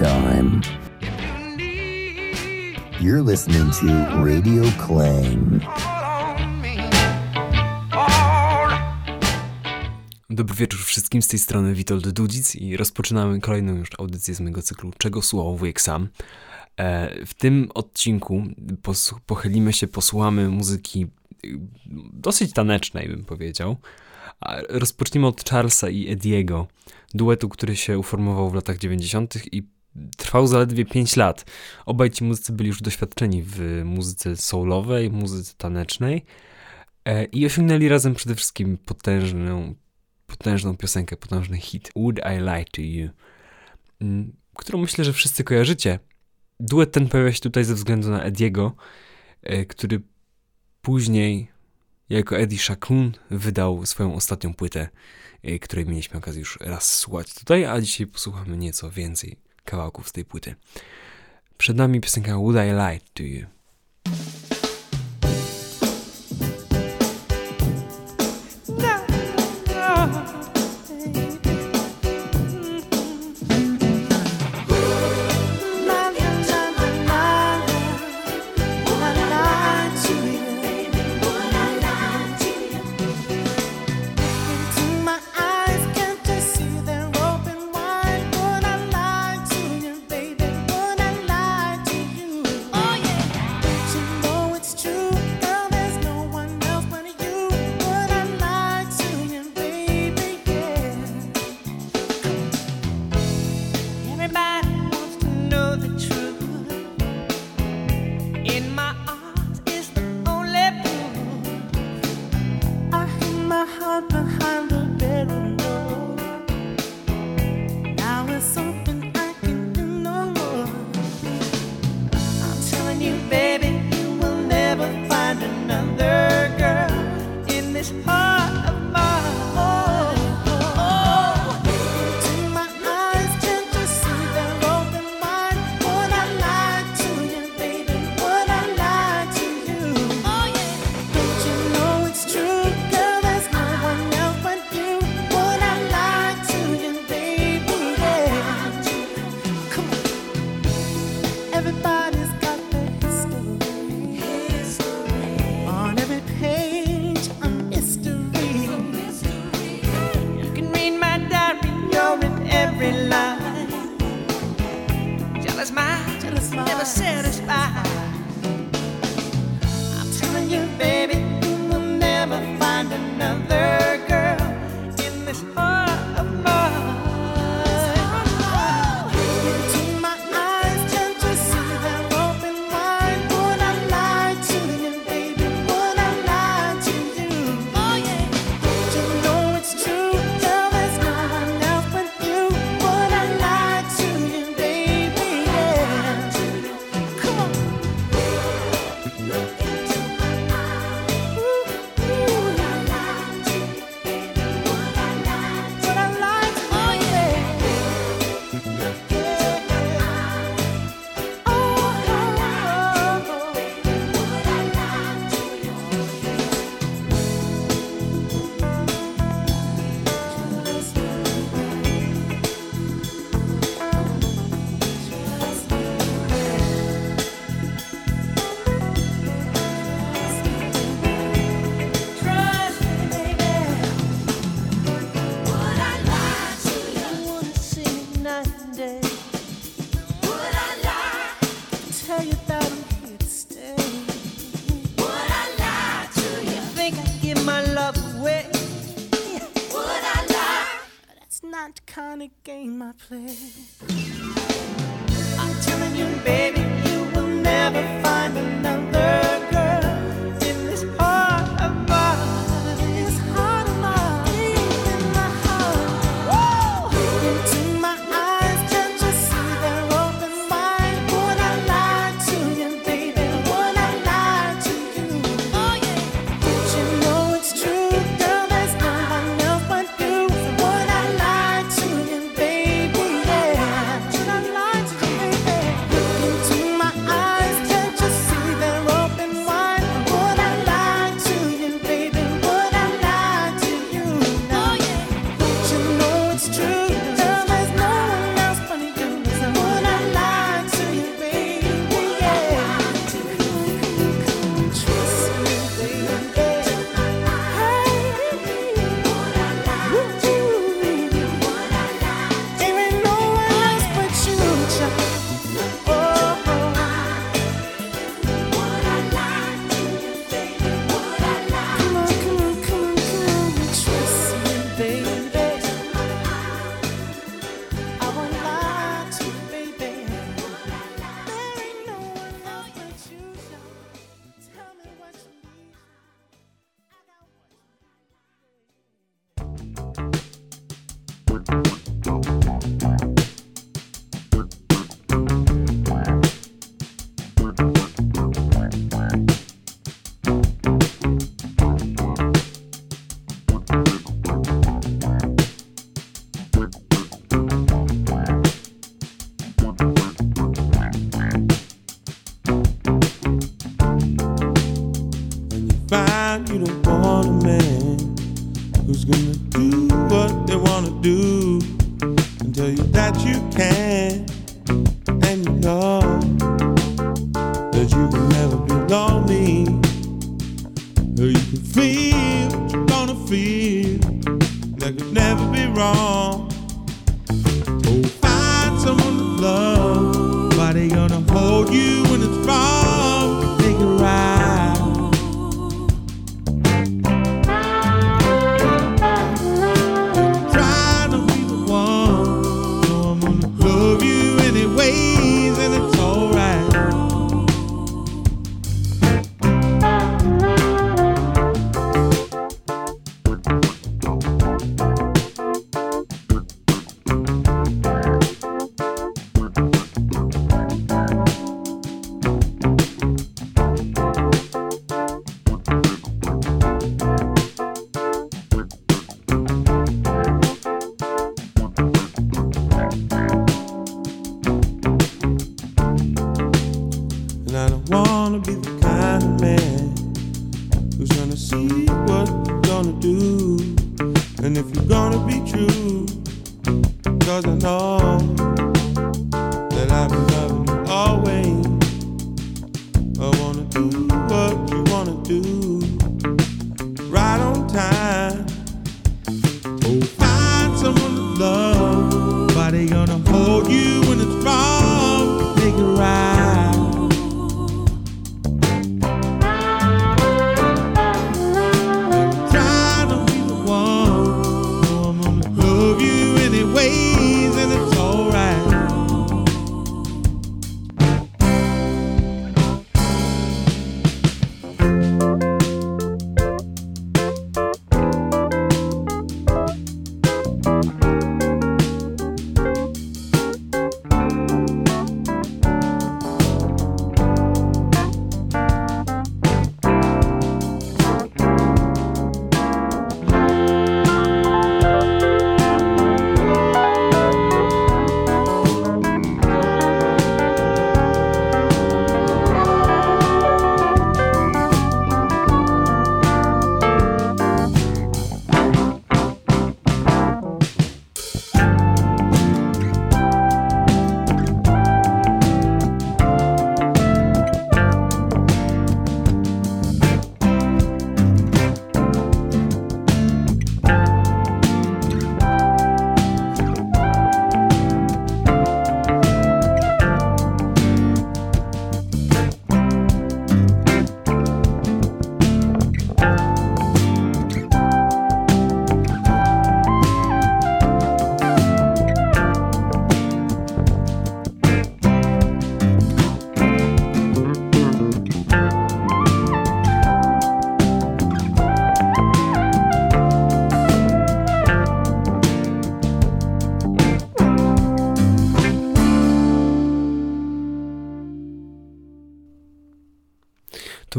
time. You're listening to Radio. Dobry wieczór wszystkim, z tej strony Witold Dudzic i rozpoczynamy kolejną już audycję z mojego cyklu Czego słuchał wujek sam. E, w tym odcinku pochylimy się, posłuchamy muzyki y, dosyć tanecznej, bym powiedział. Rozpoczniemy od Charlesa i Ediego, duetu, który się uformował w latach 90. i trwał zaledwie 5 lat. Obaj ci muzycy byli już doświadczeni w muzyce soulowej, muzyce tanecznej e, i osiągnęli razem przede wszystkim potężną, potężną piosenkę, potężny hit Would I Lie to You, mm, którą myślę, że wszyscy kojarzycie. Duet ten pojawia się tutaj ze względu na Ediego, e, który później jako Eddie Shakun wydał swoją ostatnią płytę, e, której mieliśmy okazję już raz słuchać tutaj, a dzisiaj posłuchamy nieco więcej kawałków z tej płyty. Przed nami piosenka Would I Lie to You.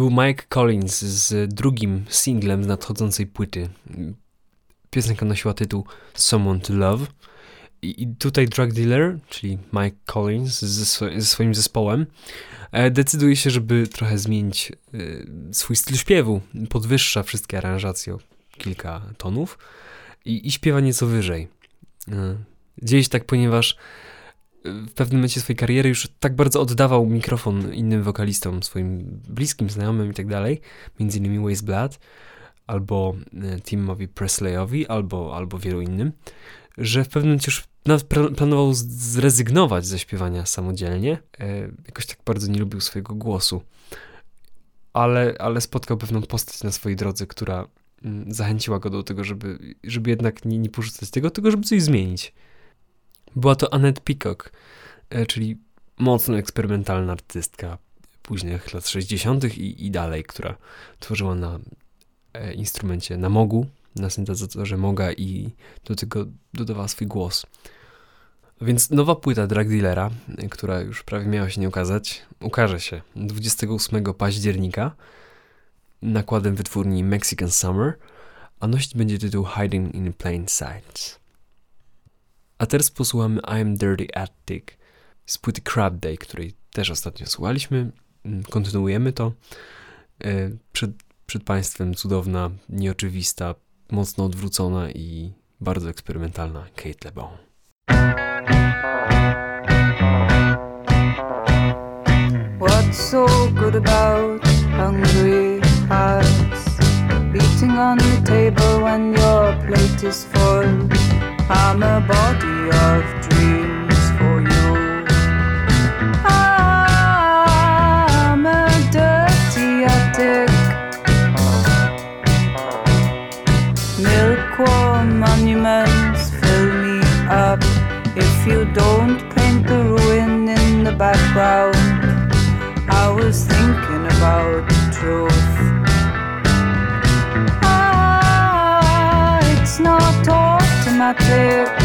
Był Mike Collins z drugim singlem z nadchodzącej płyty. Piosenka nosiła tytuł Someone to Love. I tutaj drug dealer, czyli Mike Collins ze swoim zespołem, e, decyduje się, żeby trochę zmienić e, swój styl śpiewu. Podwyższa wszystkie aranżacje o kilka tonów i, i śpiewa nieco wyżej. E, Dzieje się tak, ponieważ w pewnym momencie swojej kariery już tak bardzo oddawał mikrofon innym wokalistom, swoim bliskim znajomym i tak dalej, między innymi Waze Blood, albo e, Timowi Presleyowi, albo, albo wielu innym, że w pewnym momencie już planował zrezygnować ze śpiewania samodzielnie. E, jakoś tak bardzo nie lubił swojego głosu. Ale, ale spotkał pewną postać na swojej drodze, która mm, zachęciła go do tego, żeby, żeby jednak nie, nie porzucać tego, tylko żeby coś zmienić. Była to Annette Peacock, e, czyli mocno eksperymentalna artystka późnych lat 60. I, i dalej, która tworzyła na e, instrumencie, na mogu, na syntezatorze moga i do tego dodawała swój głos. Więc nowa płyta Drug Dealera, e, która już prawie miała się nie ukazać, ukaże się 28 października nakładem wytwórni Mexican Summer, a nosić będzie tytuł Hiding in Plain Sight. A teraz posłuchamy I'm Dirty Attic z płyty Crab Day, której też ostatnio słuchaliśmy. Mm, Kontynuujemy to. E, Przed, przed Państwem cudowna, nieoczywista, mocno odwrócona i bardzo eksperymentalna Kate LeBon. What What's so good about hungry hearts? Beating on the table when your plate is full. I'm a body of dreams for you. I'm a dirty monuments fill me up. If you don't paint the ruin in the background, I was thinking about the truth. Automatic. This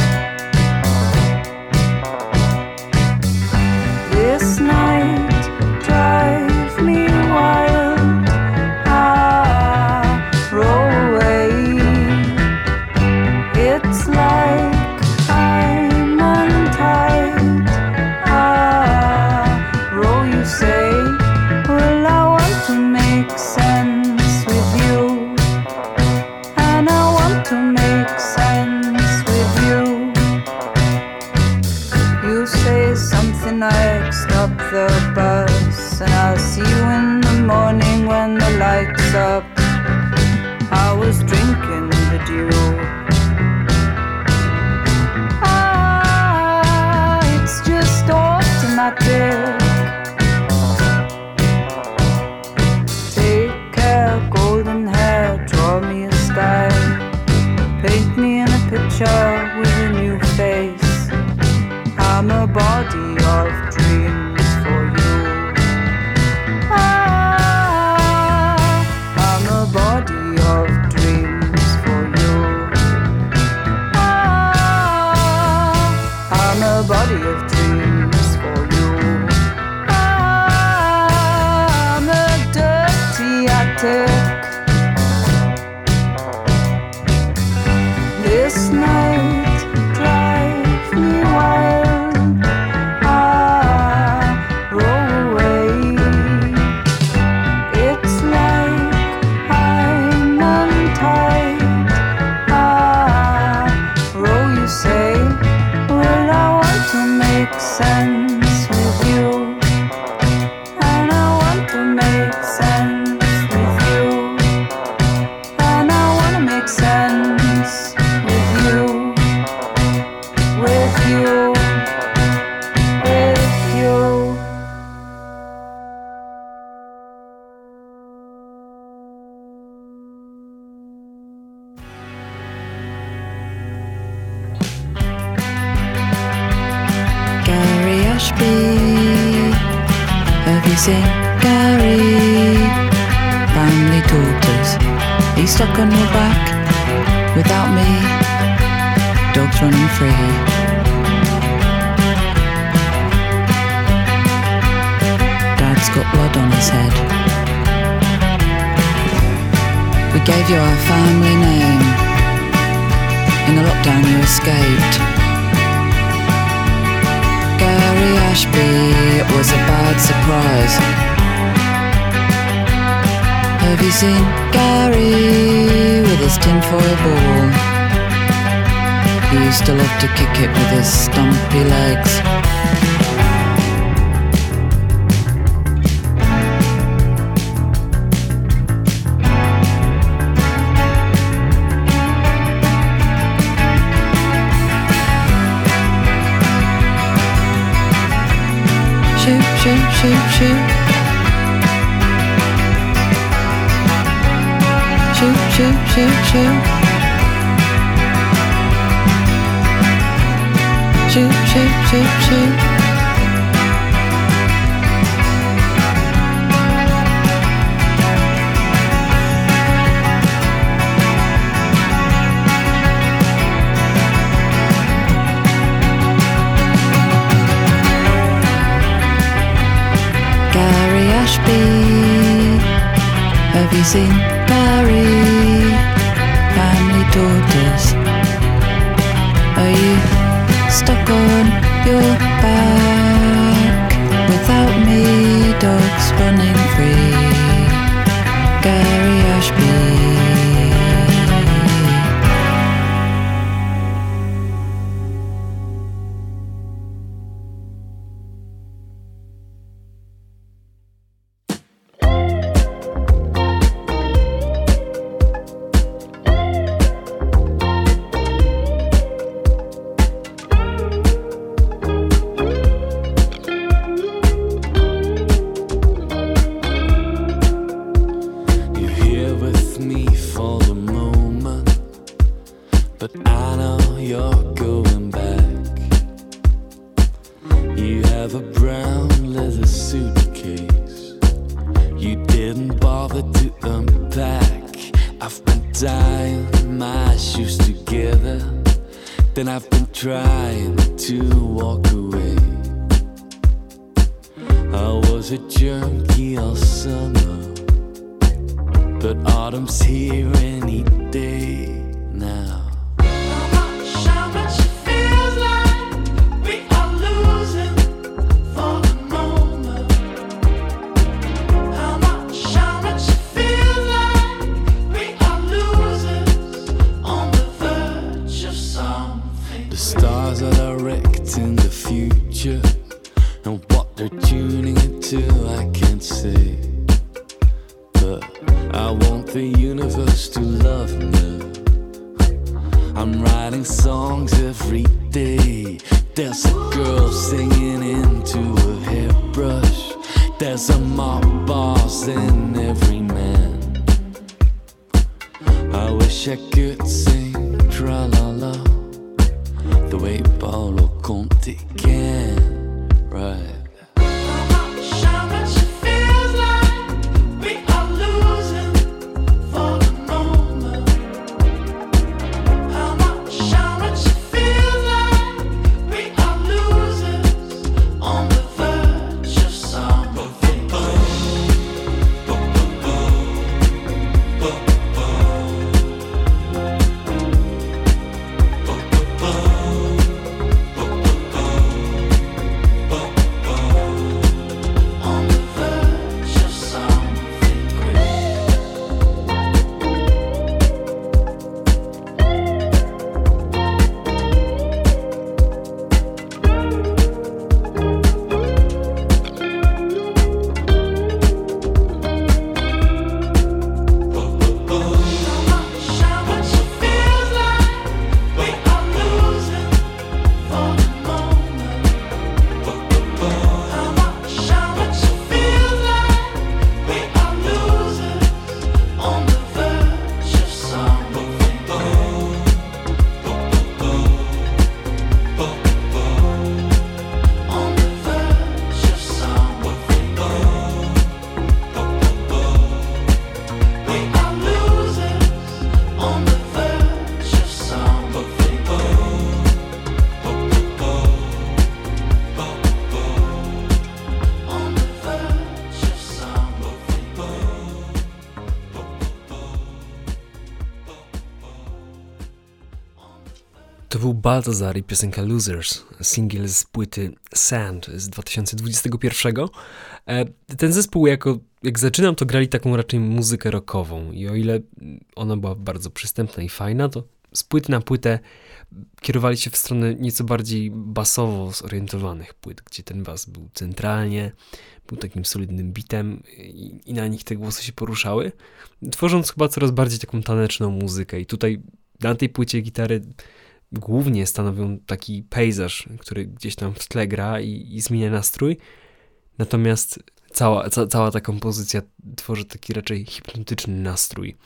Have you seen Gary? Family daughters. He's stuck on your back without me. Dogs running free. Dad's got blood on his head. We gave you our family name. In the lockdown, you escaped. Ashby, it was a bad surprise. Have you seen Gary with his tinfoil ball? He used to love to kick it with his stumpy legs. Shoot, shoot, shoot. Shoot, shoot, shoot, shoot. Shoot, shoot, shoot, Ashby. Have you seen Gary? Family daughters. Are you stuck on your back without me? Dogs running in every man. I wish I could Baltazar i piosenka Losers, singiel z płyty Sand z 2021. E, Ten zespół, jako, jak zaczynam, to grali taką raczej muzykę rockową i o ile ona była bardzo przystępna i fajna, to z płyty na płytę kierowali się w stronę nieco bardziej basowo zorientowanych płyt, gdzie ten bas był centralnie, był takim solidnym bitem i, i na nich te głosy się poruszały, tworząc chyba coraz bardziej taką taneczną muzykę. I tutaj na tej płycie gitary głównie stanowią taki pejzaż, który gdzieś tam w tle gra i, i zmienia nastrój. Natomiast cała, ca, cała ta kompozycja tworzy taki raczej hipnotyczny nastrój.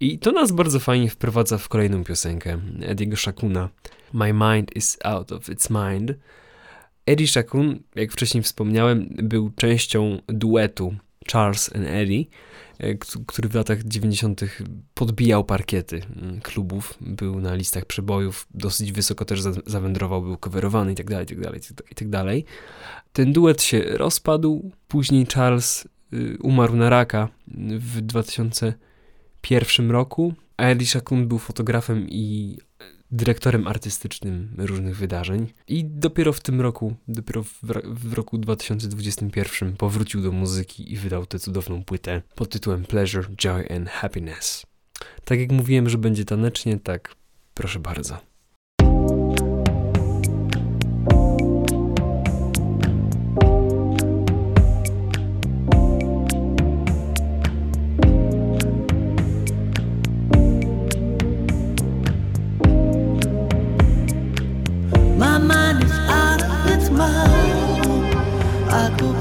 I to nas bardzo fajnie wprowadza w kolejną piosenkę Ediego Shakuna. My mind is out of its mind. Eddie Shakun, jak wcześniej wspomniałem, był częścią duetu Charles and Eddie, który w latach 90. podbijał parkiety mm, klubów, był na listach przebojów, dosyć wysoko też za- zawędrował, był coverowany itd., itd., itd. Ten duet się rozpadł, później Charles y, umarł na raka w 2001 roku, a Eddie Shakun był fotografem i dyrektorem artystycznym różnych wydarzeń i dopiero w tym roku, dopiero w, w roku 2021 powrócił do muzyki i wydał tę cudowną płytę pod tytułem Pleasure, Joy and Happiness. Tak jak mówiłem, że będzie tanecznie, tak proszę bardzo.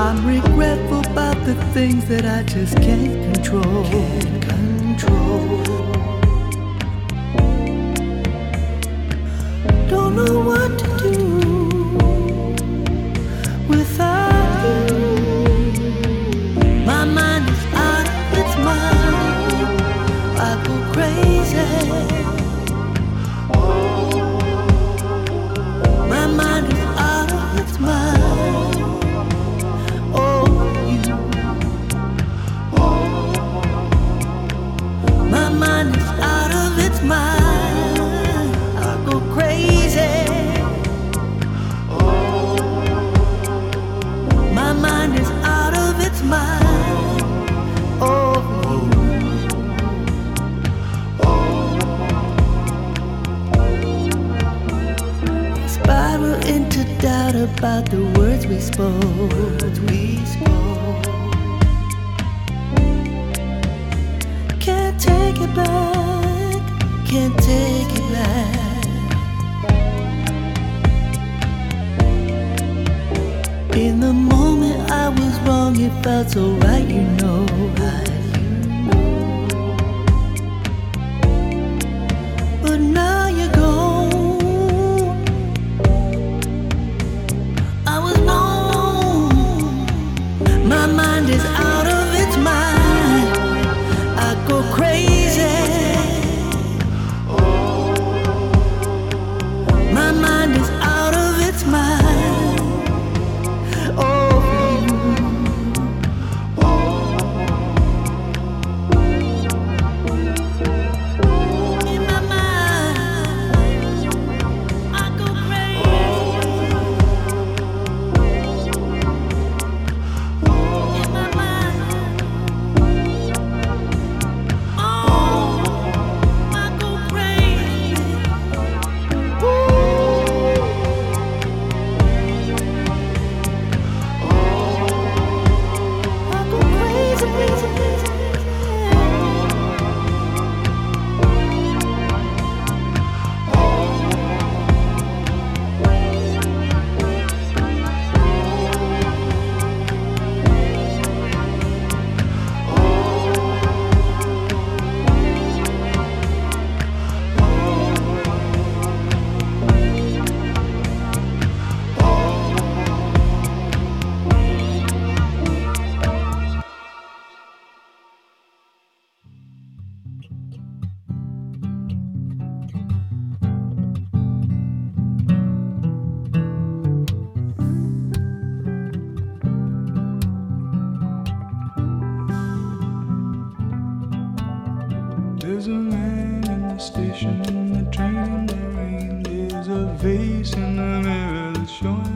I'm regretful about the things that I just can't control. Can't control. Don't know what about the words we spoke. Words we spoke. Can't take it back. Can't take it back. In the moment I was wrong, it felt so right, you know. I face in the mirror that showing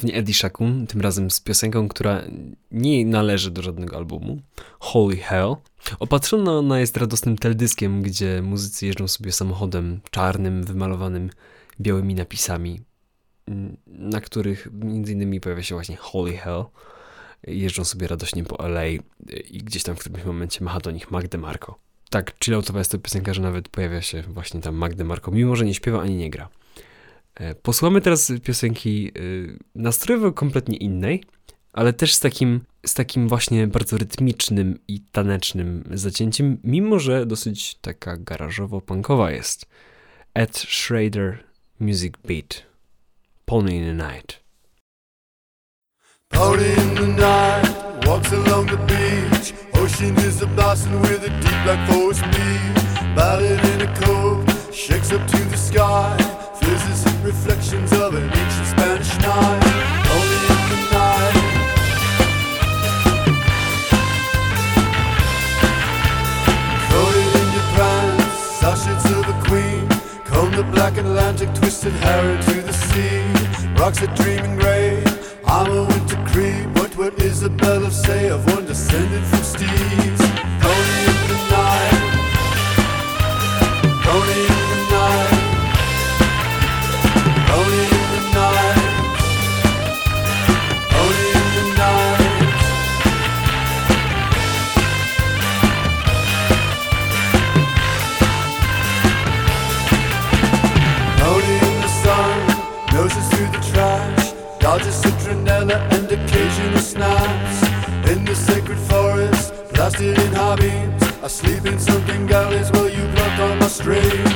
ponownie Eddie Shakun, tym razem z piosenką, która nie należy do żadnego albumu. Holy Hell. Opatrzona ona jest radosnym teledyskiem, gdzie muzycy jeżdżą sobie samochodem czarnym, wymalowanym białymi napisami, na których między innymi pojawia się właśnie Holy Hell. Jeżdżą sobie radośnie po LA i gdzieś tam w którymś momencie macha do nich Magde Marco. Tak chilloutowa jest to piosenka, że nawet pojawia się właśnie tam Magde Marco, mimo że nie śpiewa ani nie gra. E, Posłuchamy teraz piosenki y, nastrojowo kompletnie innej, ale też z takim, z takim właśnie bardzo rytmicznym i tanecznym zacięciem, mimo że dosyć taka garażowo-punkowa jest. Ed Schrader Music Beat. Pony in the Night. Out in the night, walks along the beach. Oh, pushing his Boston with a deep black four speed. Ballad in a shakes up to the sky. Reflections of an ancient Spanish night. Only in the night. Coated in your pants, sachets of a queen. Comb the black Atlantic, twisted hair into the sea. Rocks are dreaming gray. I'm a winter creep. What would Isabella say of one descended from steeds? Pony in the night. Pony in the night. Dodges citronella and occasional snaps. In the sacred forest, blasted in hobbies, sleep in sunken galleys while you pluck on my strings.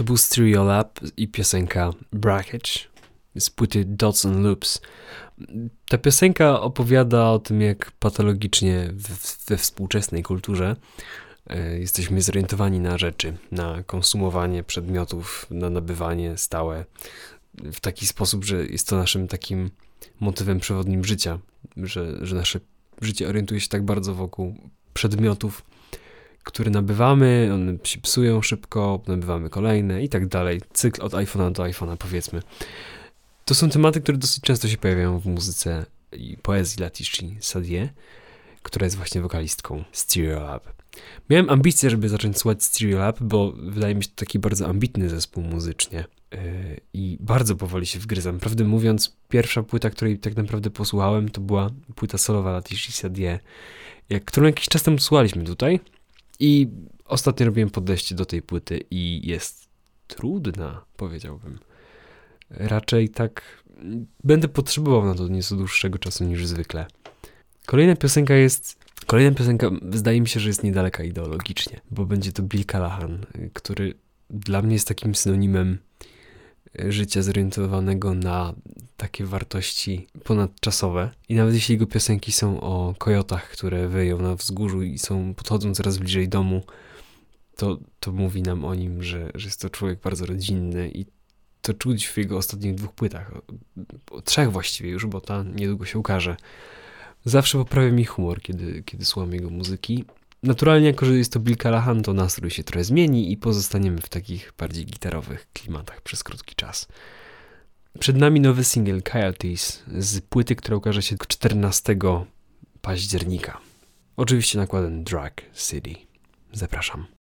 To był Stereo Lab i piosenka Brackage z płyty Dots and Loops. Ta piosenka opowiada o tym, jak patologicznie we, współczesnej kulturze e, jesteśmy zorientowani na rzeczy, na konsumowanie przedmiotów, na nabywanie stałe w taki sposób, że jest to naszym takim motywem przewodnim życia, że, że nasze życie orientuje się tak bardzo wokół przedmiotów, które nabywamy, one się psują szybko, nabywamy kolejne i tak dalej. Cykl od iPhone'a do iPhone'a, powiedzmy. To są tematy, które dosyć często się pojawiają w muzyce i poezji Latishi Sadie, która jest właśnie wokalistką Stereolab. Miałem ambicje, żeby zacząć słuchać Stereolab, bo wydaje mi się to taki bardzo ambitny zespół muzycznie yy, i bardzo powoli się wgryzam. Prawdę mówiąc, pierwsza płyta, której tak naprawdę posłuchałem, to była płyta solowa Latishi Sadie, którą jakiś czas temu słuchaliśmy tutaj i ostatnio robiłem podejście do tej płyty i jest trudna, powiedziałbym. Raczej tak będę potrzebował na to nieco dłuższego czasu niż zwykle. Kolejna piosenka jest. Kolejna piosenka zdaje mi się, że jest niedaleka ideologicznie, bo będzie to Bill Callahan, który dla mnie jest takim synonimem życia zorientowanego na takie wartości ponadczasowe. I nawet jeśli jego piosenki są o kojotach, które wyją na wzgórzu i są podchodzą coraz bliżej domu, to, to mówi nam o nim, że, że jest to człowiek bardzo rodzinny i to czuć w jego ostatnich dwóch płytach. Trzech właściwie już, bo ta niedługo się ukaże. Zawsze poprawia mi humor, kiedy, kiedy słucham jego muzyki. Naturalnie, jako że jest to Bill Callahan, to nastrój się trochę zmieni i pozostaniemy w takich bardziej gitarowych klimatach przez krótki czas. Przed nami nowy singiel Coyotes z płyty, która ukaże się 14 października. Oczywiście nakładem Drag City. Zapraszam.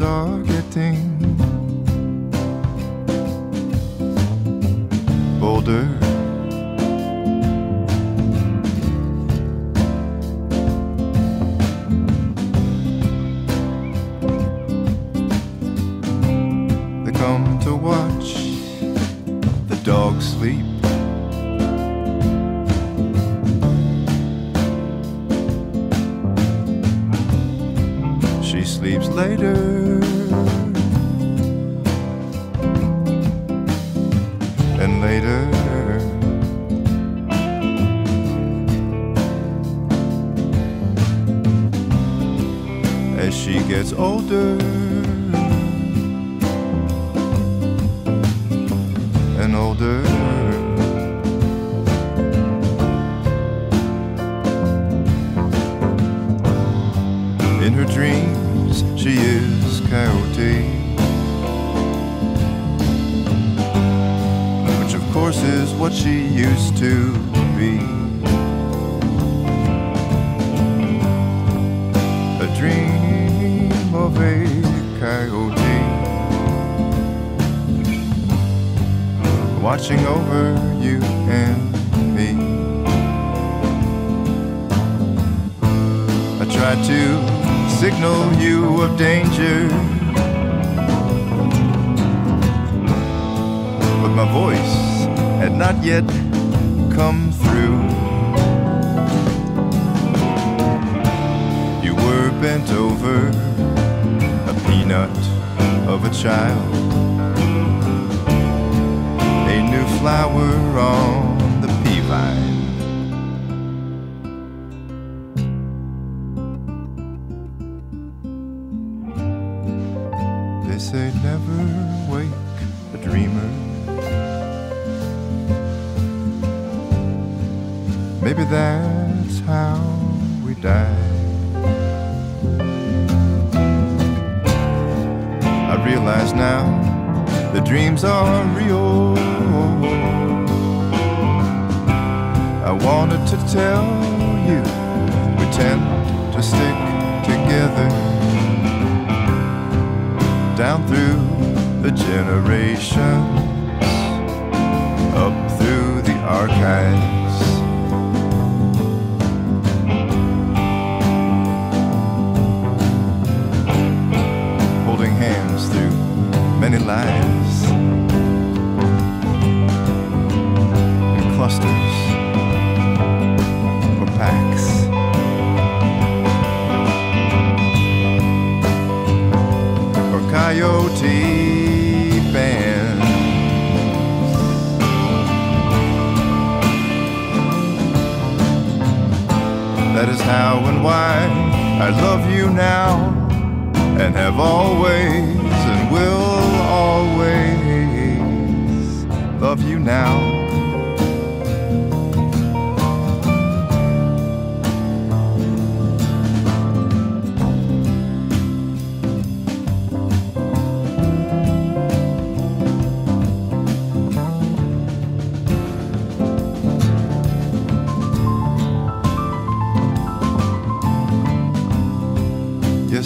Are getting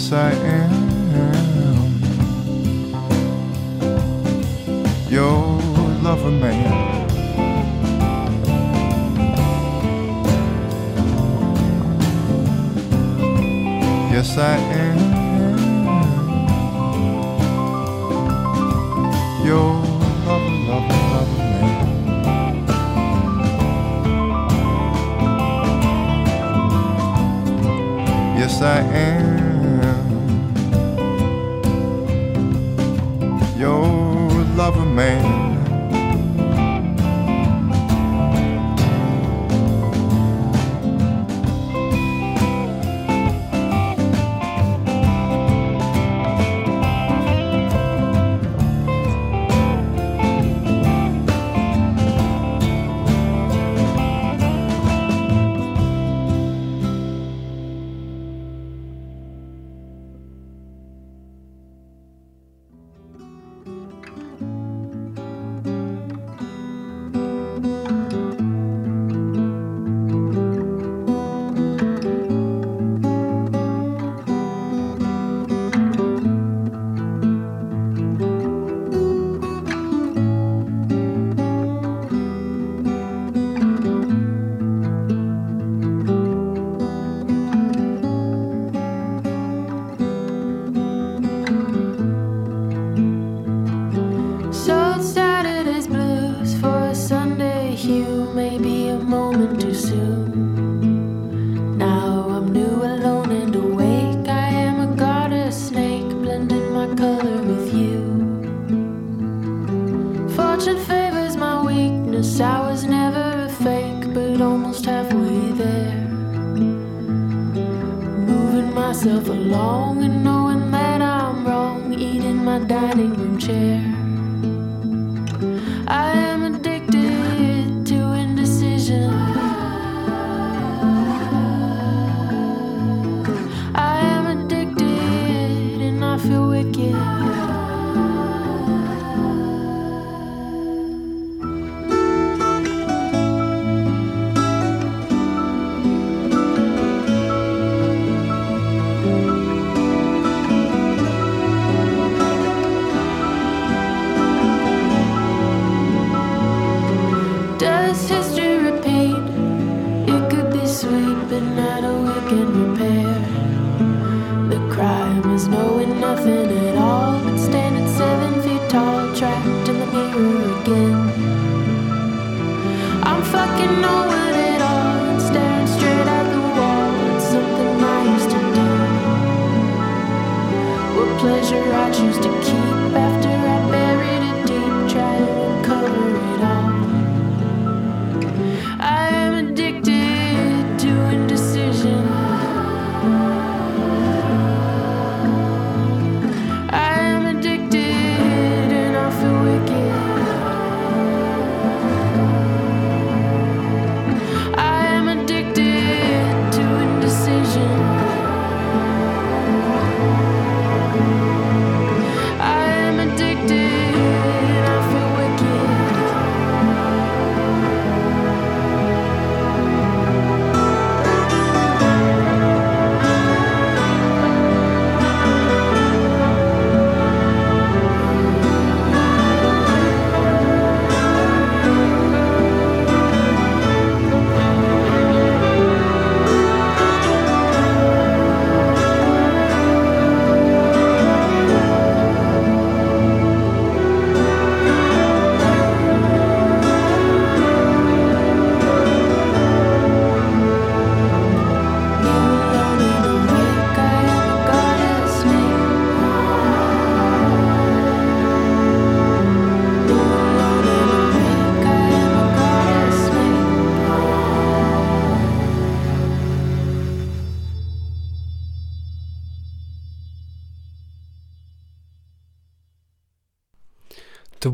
Yes, I am your lover man. Yes, I am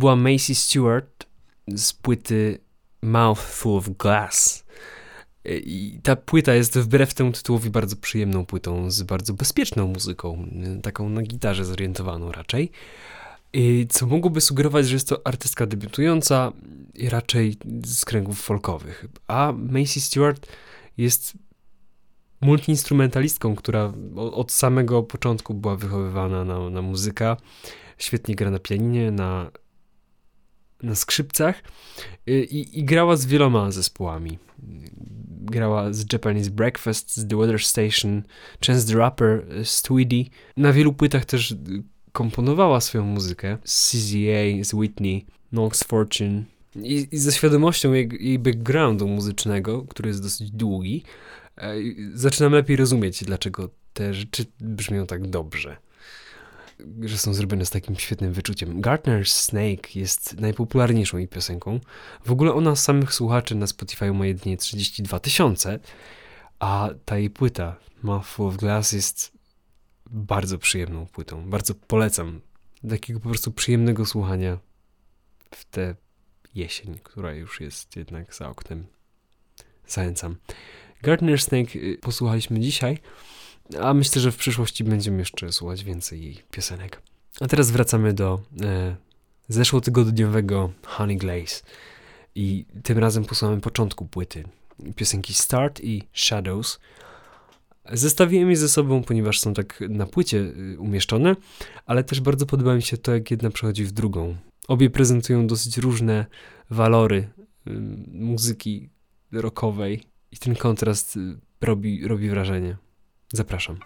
była Macy Stewart z płyty Mouthful of Glass. I ta płyta jest wbrew temu tytułowi bardzo przyjemną płytą, z bardzo bezpieczną muzyką, taką na gitarze zorientowaną raczej. Co mogłoby sugerować, że jest to artystka debiutująca raczej z kręgów folkowych. A Macy Stewart jest multiinstrumentalistką, która od samego początku była wychowywana na, na muzyka. Świetnie gra na pianinie, na, na skrzypcach y, i, i grała z wieloma zespołami. Grała z Japanese Breakfast, z The Weather Station, Chance the Rapper, y, z Tweedy. Na wielu płytach też y, komponowała swoją muzykę. Z CZA, z Whitney, Knox Fortune. I, I ze świadomością jej, jej backgroundu muzycznego, który jest dosyć długi, e, zaczynam lepiej rozumieć, dlaczego te rzeczy brzmią tak dobrze. Że są zrobione z takim świetnym wyczuciem. Gartner's Snake jest najpopularniejszą jej piosenką. W ogóle ona samych słuchaczy na Spotify ma jedynie 32 tysiące, a ta jej płyta Mouthful of Glass jest bardzo przyjemną płytą. Bardzo polecam. Takiego po prostu przyjemnego słuchania w tę jesień, która już jest jednak za oknem. Zachęcam. Gartner Snake y, posłuchaliśmy dzisiaj, a myślę, że w przyszłości będziemy jeszcze słuchać więcej jej piosenek. A teraz wracamy do e, zeszłotygodniowego Honey Glaze i tym razem posłuchamy początku płyty. Piosenki Start i Shadows. Zestawiłem je ze sobą, ponieważ są tak na płycie y, umieszczone, ale też bardzo podoba mi się to, jak jedna przechodzi w drugą. Obie prezentują dosyć różne walory y, muzyki rockowej i ten kontrast y, robi, robi wrażenie. Zapraszam.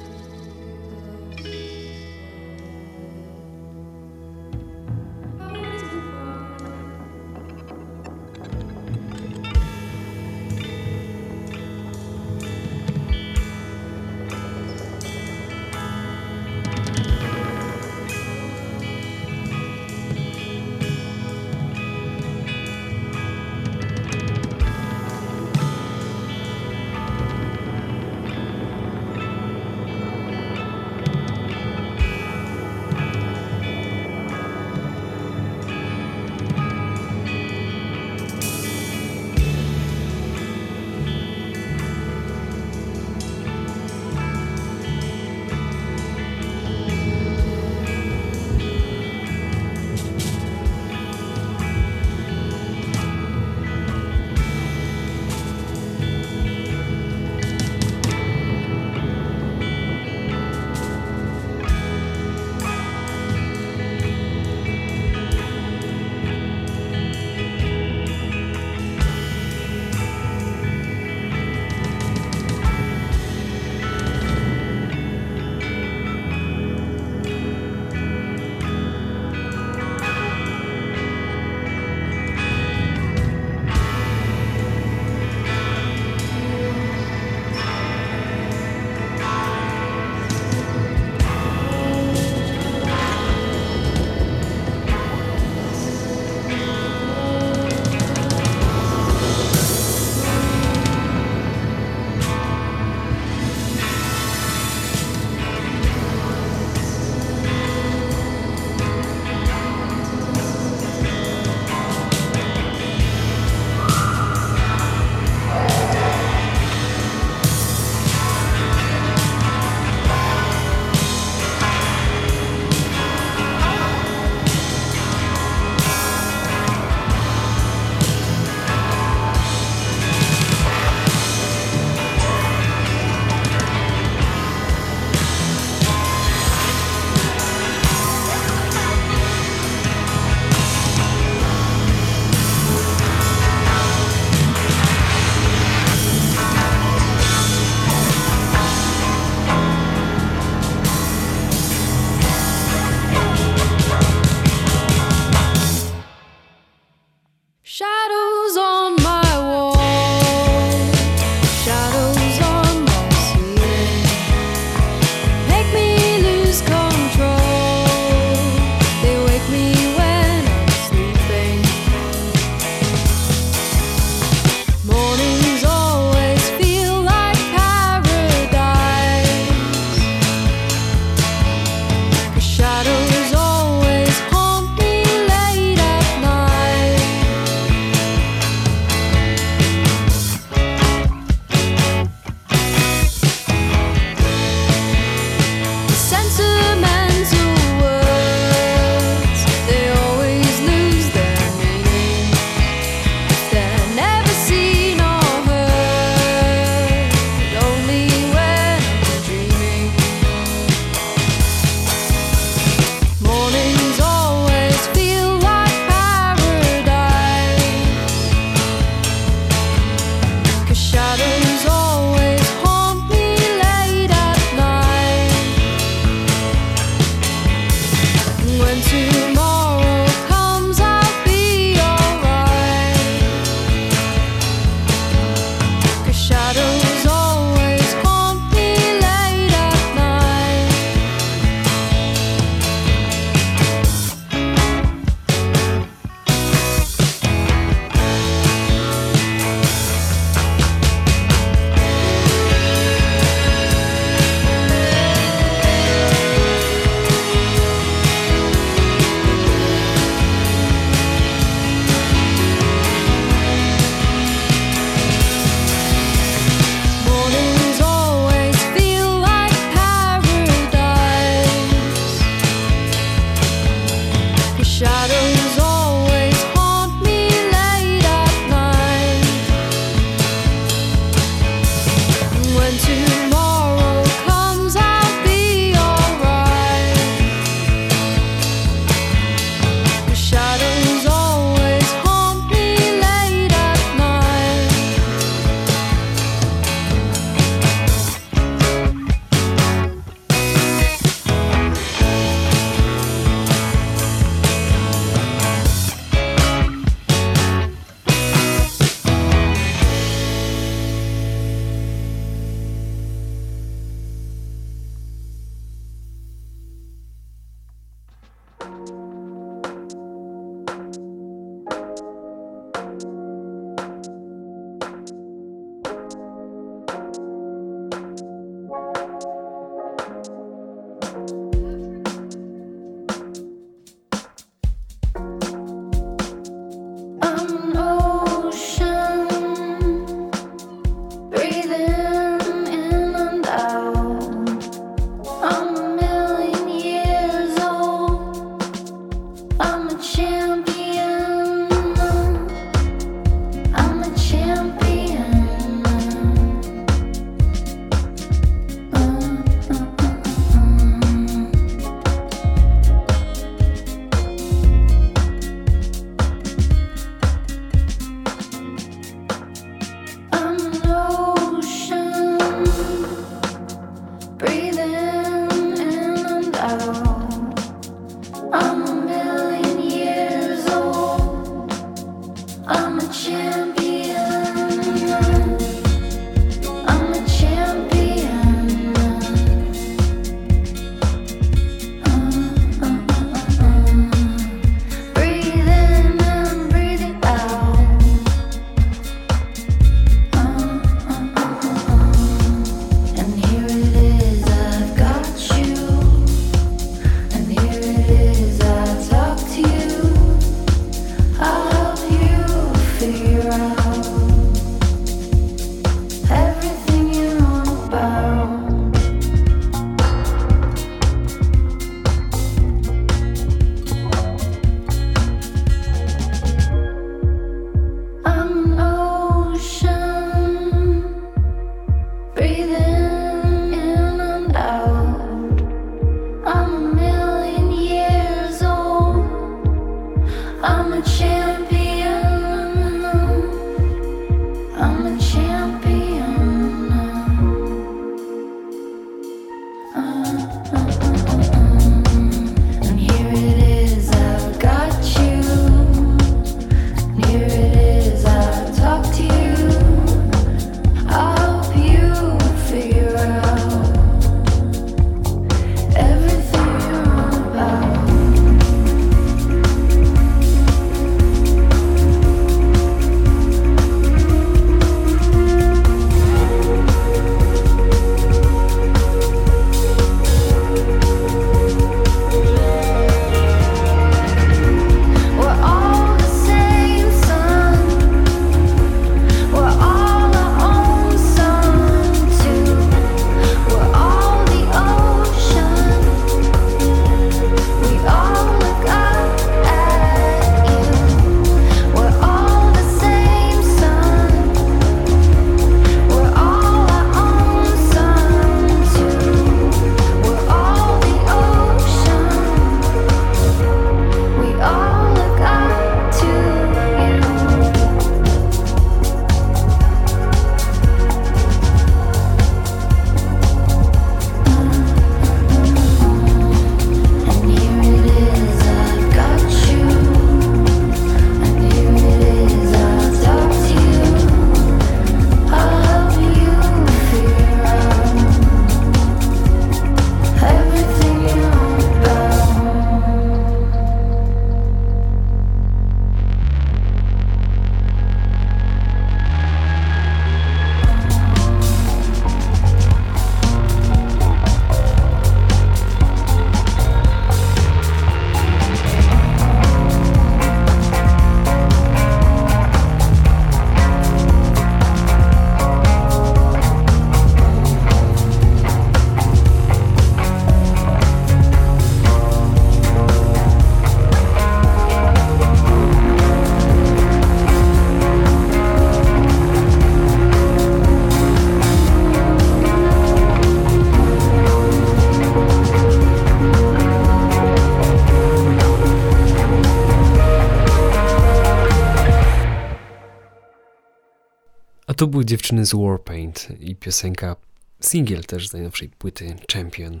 To były dziewczyny z Warpaint i piosenka, singiel też z najnowszej płyty Champion.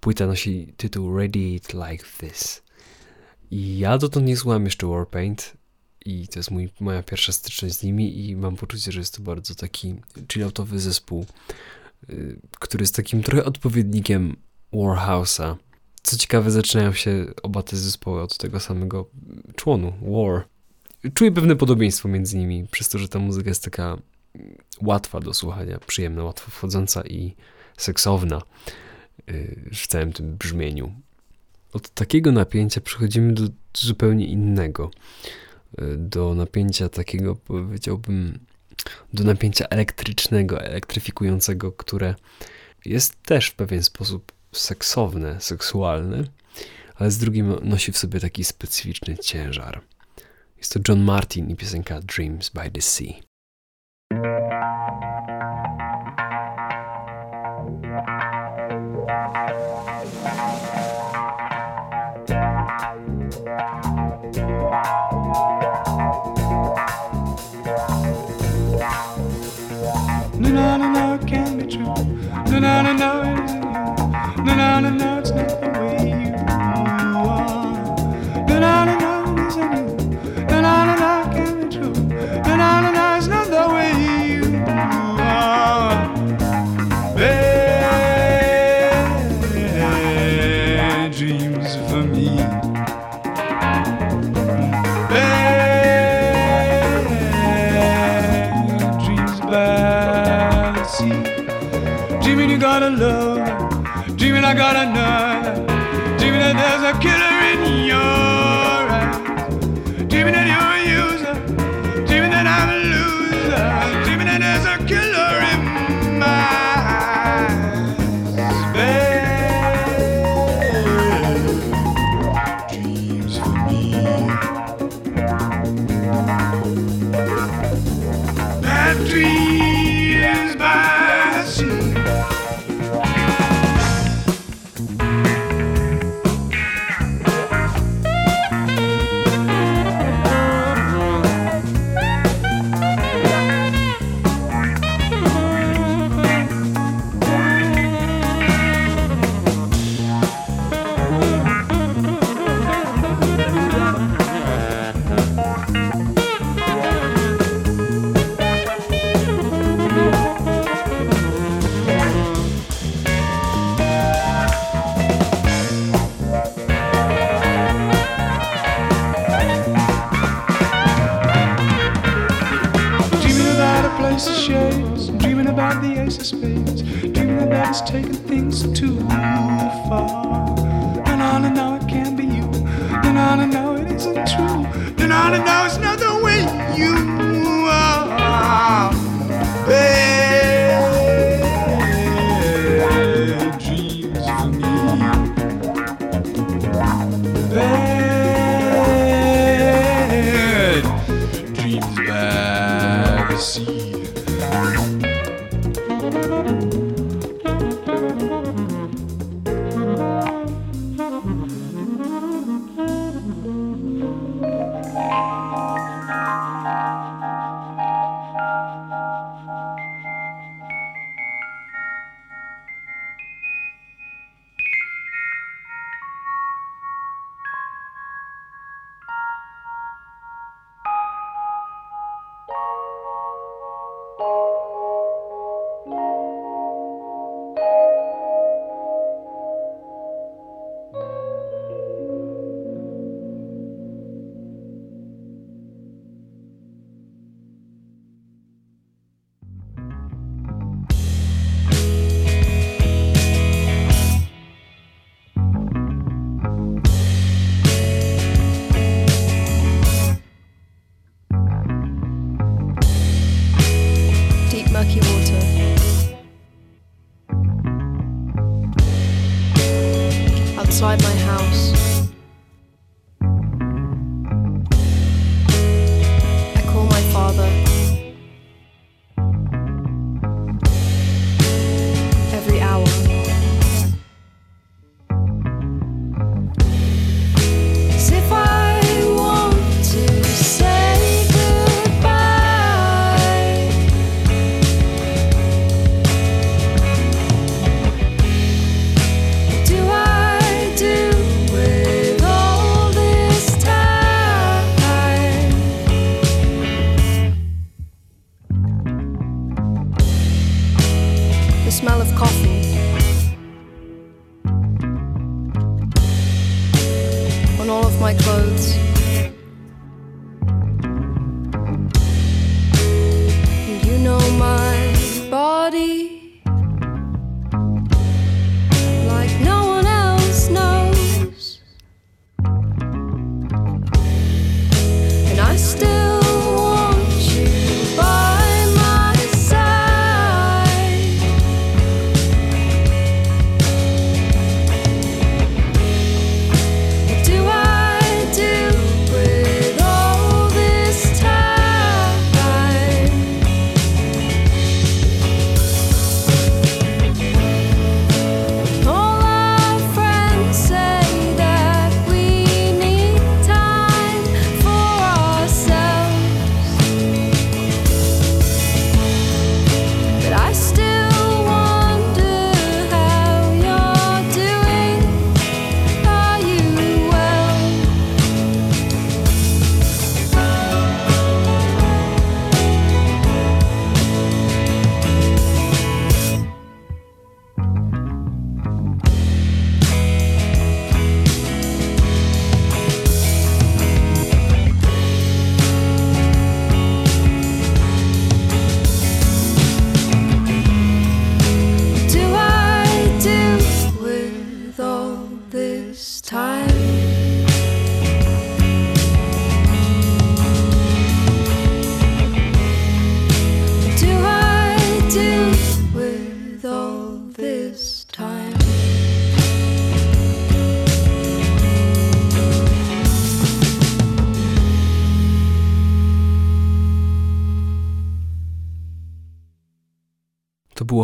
Płyta nosi tytuł Radiate Like This. I ja dotąd nie słuchałem jeszcze Warpaint i to jest mój, moja pierwsza styczność z nimi i mam poczucie, że jest to bardzo taki chilloutowy zespół, y, który jest takim trochę odpowiednikiem Warhouse'a. Co ciekawe, zaczynają się oba te zespoły od tego samego członu, War. Czuję pewne podobieństwo między nimi, przez to, że ta muzyka jest taka łatwa do słuchania, przyjemna, łatwo wchodząca i seksowna y, w całym tym brzmieniu. Od takiego napięcia przechodzimy do zupełnie innego. Y, Do napięcia takiego, powiedziałbym, do napięcia elektrycznego, elektryfikującego, które jest też w pewien sposób seksowne, seksualne, ale z drugim nosi w sobie taki specyficzny ciężar. Jest to John Martin i piosenka Dreams by the Sea. No, no, no, no, it can't be true. No, no, no, no, it you. No, no, no, no,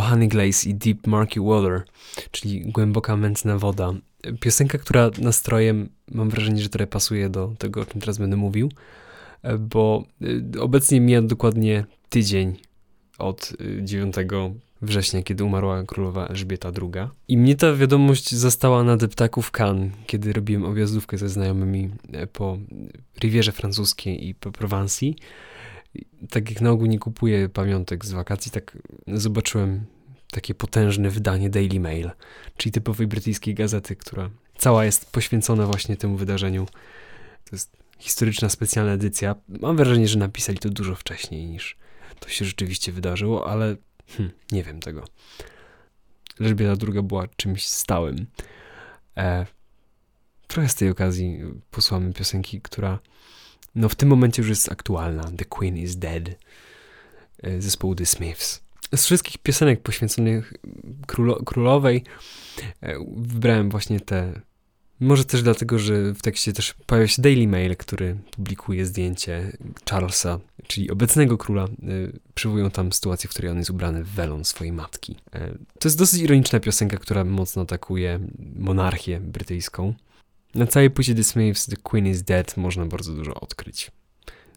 Honey Glaze i Deep Murky Water, czyli głęboka mętna woda. Piosenka, która nastrojem mam wrażenie, że trochę pasuje do tego, o czym teraz będę mówił, e, bo e, obecnie mija dokładnie tydzień od e, 9 września, kiedy umarła królowa Elżbieta II. I mnie ta wiadomość zastała na deptaku w Cannes, kiedy robiłem objazdówkę ze znajomymi e, po Rivierze Francuskiej i po Prowansji. Tak jak na ogół nie kupuję pamiątek z wakacji, tak zobaczyłem takie potężne wydanie Daily Mail, czyli typowej brytyjskiej gazety, która cała jest poświęcona właśnie temu wydarzeniu. To jest historyczna, specjalna edycja. Mam wrażenie, że napisali to dużo wcześniej niż to się rzeczywiście wydarzyło, ale hm, nie wiem tego. Elżbieta II była czymś stałym. E, trochę z tej okazji posłamy piosenki, która no w tym momencie już jest aktualna. The Queen is Dead e, zespołu The Smiths. Z wszystkich piosenek poświęconych królo, królowej e, wybrałem właśnie te. Może też dlatego, że w tekście też pojawia się Daily Mail, który publikuje zdjęcie Charlesa, czyli obecnego króla. E, Przywołują tam sytuację, w której on jest ubrany w welon swojej matki. To jest dosyć ironiczna piosenka, która mocno atakuje monarchię brytyjską. Na całej płycie The Smiths The Queen is Dead można bardzo dużo odkryć.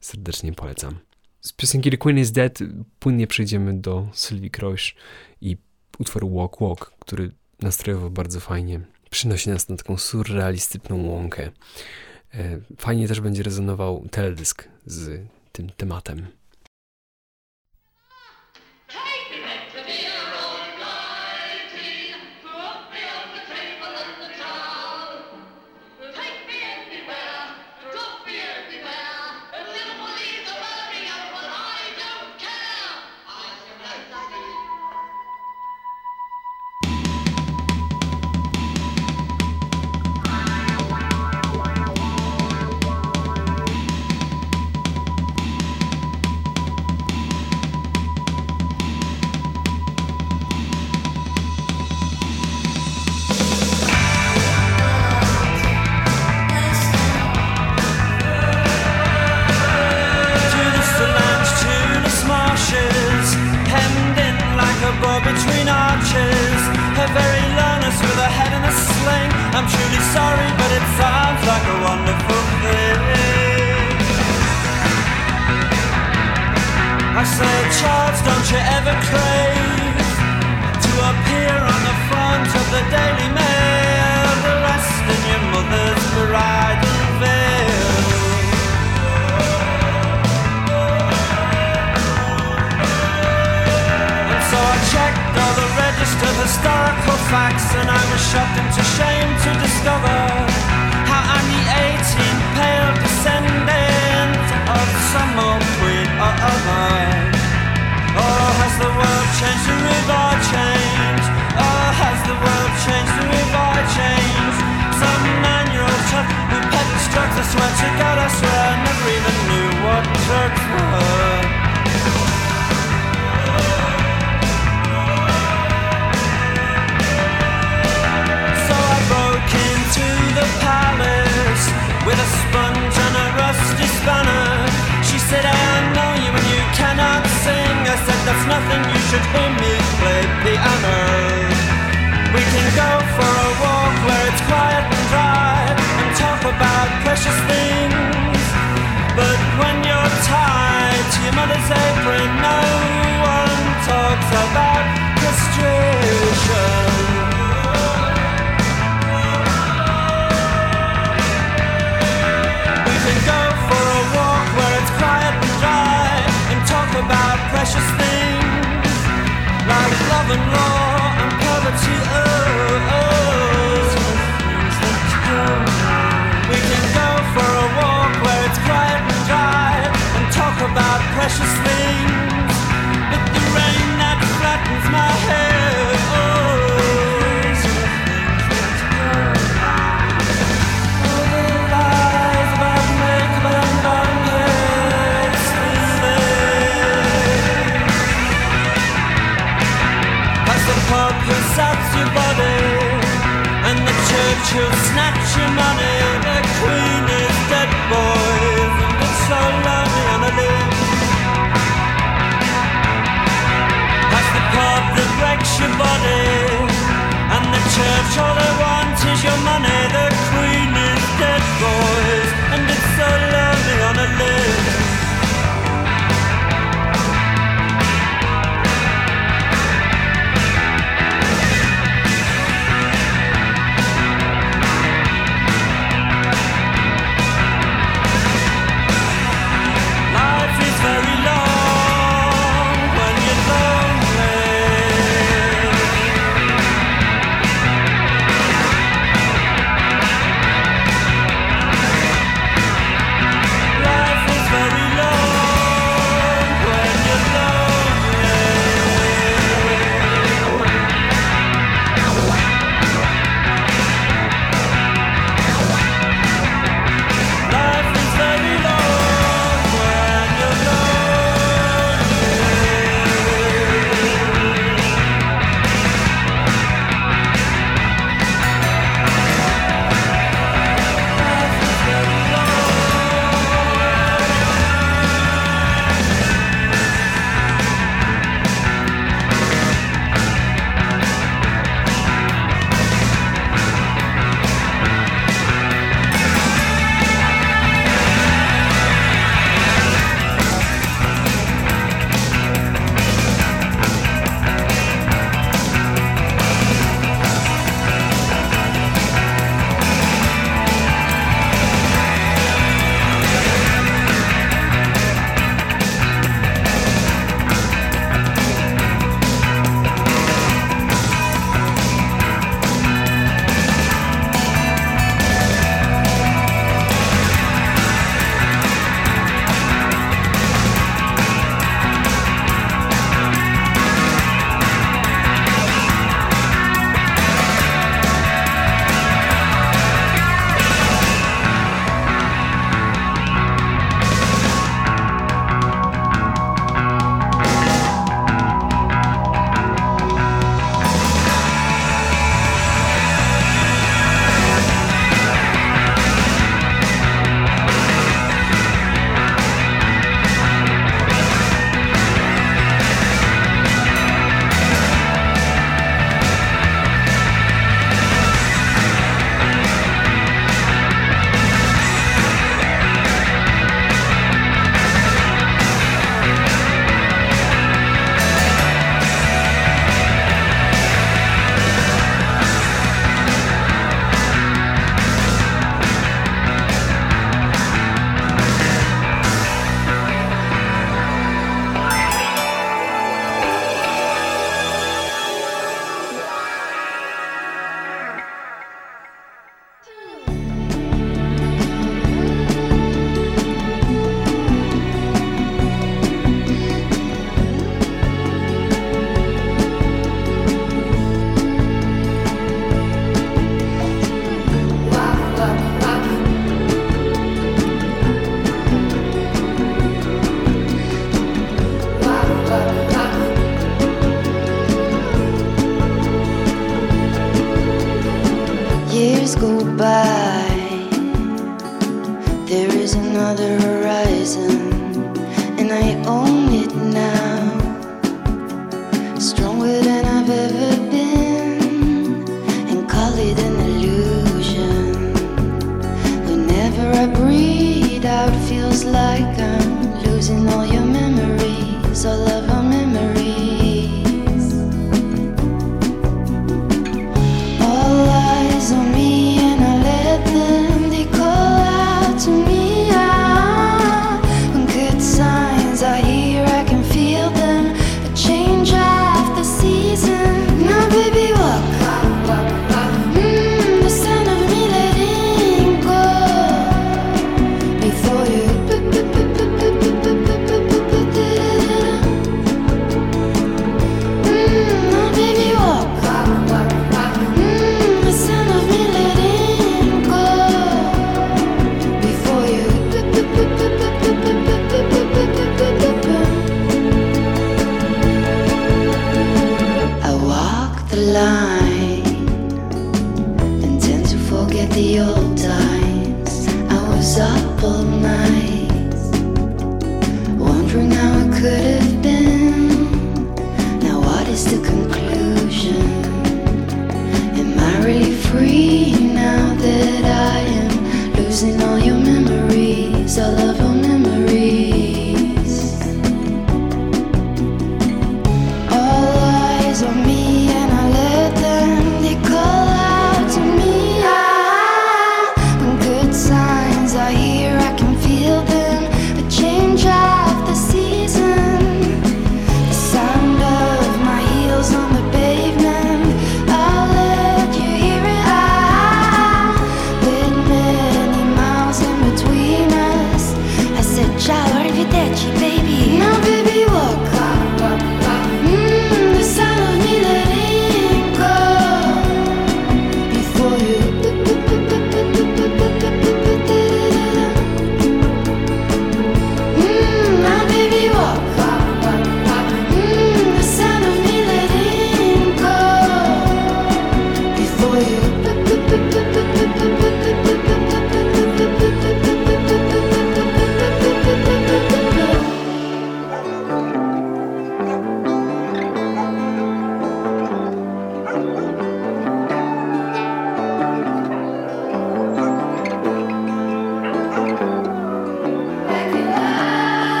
Serdecznie polecam. Z piosenki The Queen is Dead płynnie przejdziemy do Sylwii Kroś i utworu Walk Walk, który nastrojowo bardzo fajnie przynosi nas na taką surrealistyczną łąkę. E, Fajnie też będzie rezonował teledysk z tym tematem.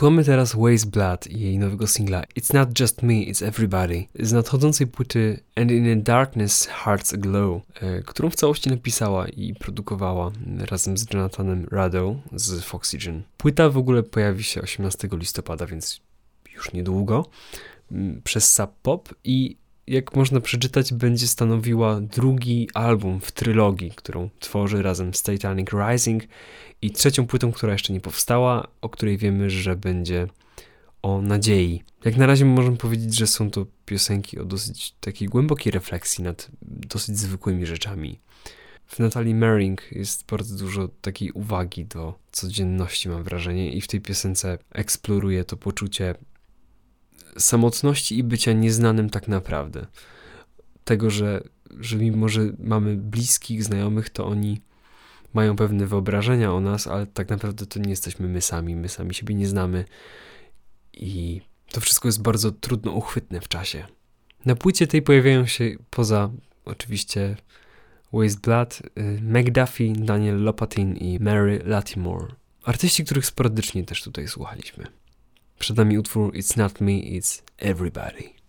Posłuchamy teraz Waze Blood i jej nowego singla It's Not Just Me, It's Everybody z nadchodzącej płyty And in the Darkness Hearts glow, e, którą w całości napisała i produkowała razem z Jonathanem Radow z Foxygen. Płyta w ogóle pojawi się 18 listopada, więc już niedługo przez Sub Pop i jak można przeczytać, będzie stanowiła drugi album w trylogii, którą tworzy razem z Titanic Rising i trzecią płytą, która jeszcze nie powstała, o której wiemy, że będzie o nadziei. Jak na razie możemy powiedzieć, że są to piosenki o dosyć takiej głębokiej refleksji nad dosyć zwykłymi rzeczami. W Natalii Merring jest bardzo dużo takiej uwagi do codzienności, mam wrażenie, i w tej piosence eksploruje to poczucie samotności i bycia nieznanym tak naprawdę. Tego, że, że mimo, że mamy bliskich, znajomych, to oni mają pewne wyobrażenia o nas, ale tak naprawdę to nie jesteśmy my sami, my sami siebie nie znamy i to wszystko jest bardzo trudno uchwytne w czasie. Na płycie tej pojawiają się poza oczywiście Waste Blood, y, McDuffie, Daniel Lopatin i Mary Latimore. Artyści, których sporadycznie też tutaj słuchaliśmy. Przed nami utwór It's Not Me, It's Everybody.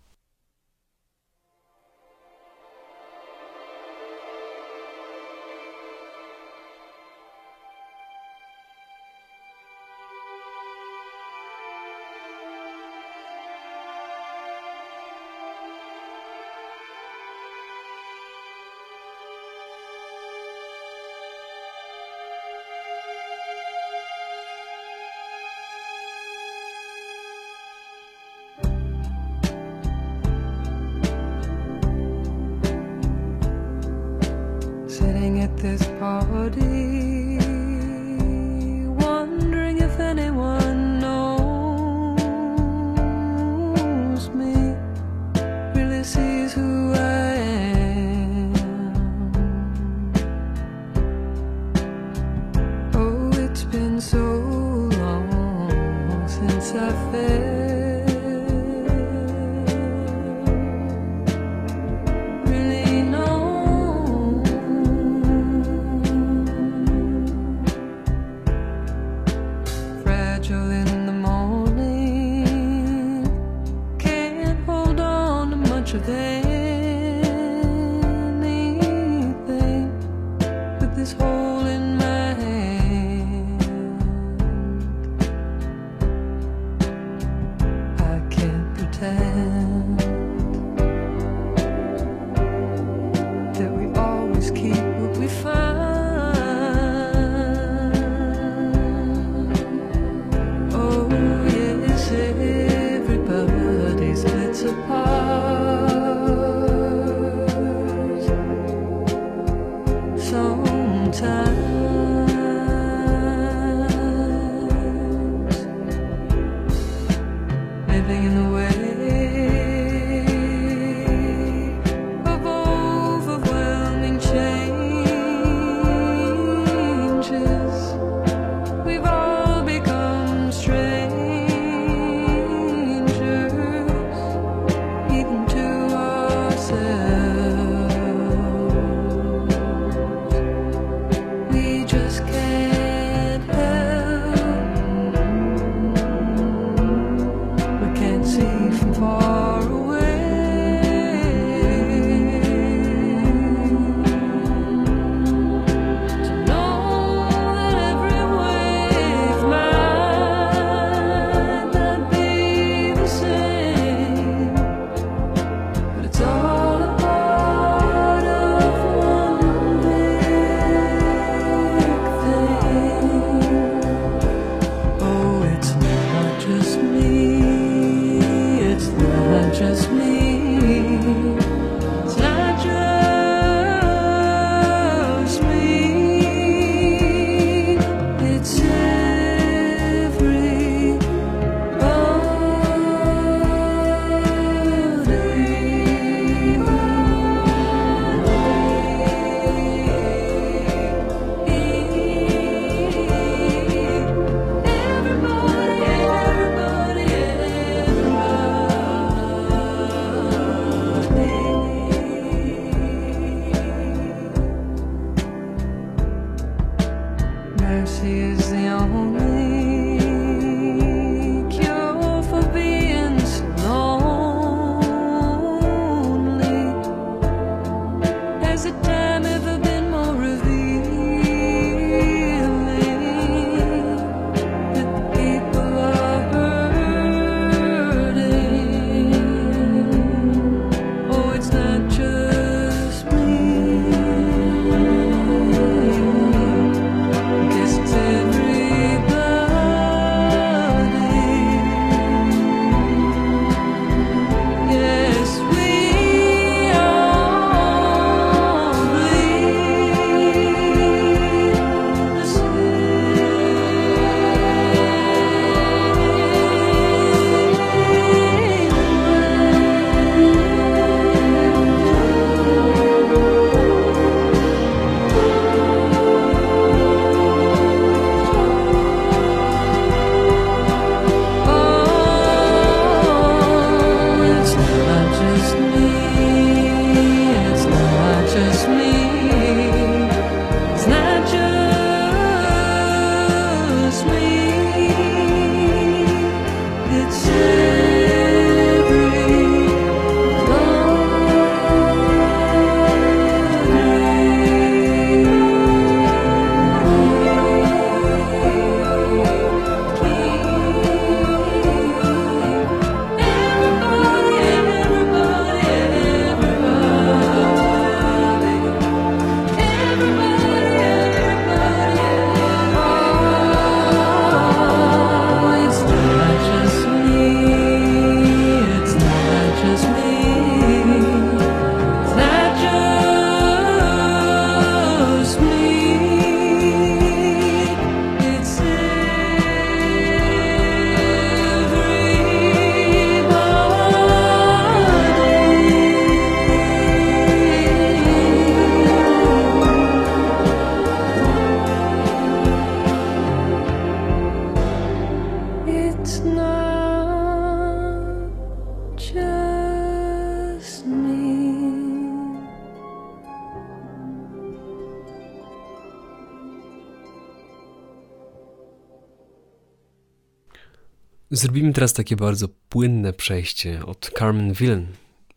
Zrobimy teraz takie bardzo płynne przejście od Carmen Villen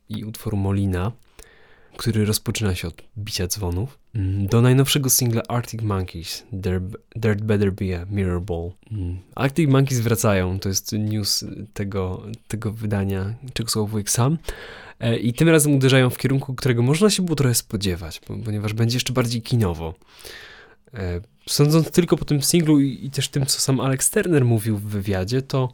i utworu Molina, który rozpoczyna się od bicia dzwonów, mm, do najnowszego singla Arctic Monkeys, There, Better Be a Mirror Ball. Mm, Arctic Monkeys wracają, to jest news tego, tego wydania, czego słowujek sam. E, I tym razem uderzają w kierunku, którego można się było trochę spodziewać, ponieważ będzie jeszcze bardziej kinowo. E, Sądząc tylko po tym singlu i, i też tym, co sam Alex Turner mówił w wywiadzie, to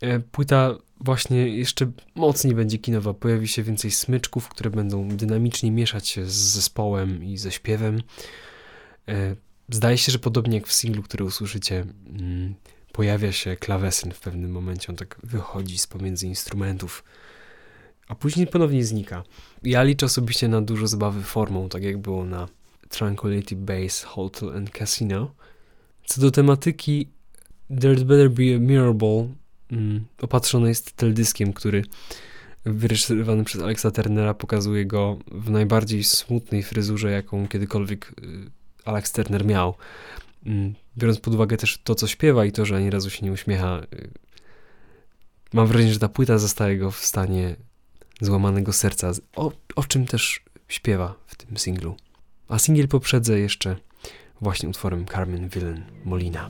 e, płyta właśnie jeszcze mocniej będzie kinowa. Pojawi się więcej smyczków, które będą dynamicznie mieszać się z zespołem i ze śpiewem. E, Zdaje się, że podobnie jak w singlu, który usłyszycie, mm, pojawia się klawesyn w pewnym momencie. On tak wychodzi z pomiędzy instrumentów, a później ponownie znika. Ja liczę osobiście na dużo zabawy formą, tak jak było na Tranquility Base Hotel and Casino. Co do tematyki There'd Better Be a Mirror Ball mm, opatrzony jest teledyskiem, który wyreżyserowany przez Alexa Turnera pokazuje go w najbardziej smutnej fryzurze, jaką kiedykolwiek y, Alex Turner miał. Mm, Biorąc pod uwagę też to, co śpiewa i to, że ani razu się nie uśmiecha, y, mam wrażenie, że ta płyta zostaje go w stanie złamanego serca, o, o czym też śpiewa w tym singlu. A singiel poprzedzę jeszcze właśnie utworem Carmen Villen Molina.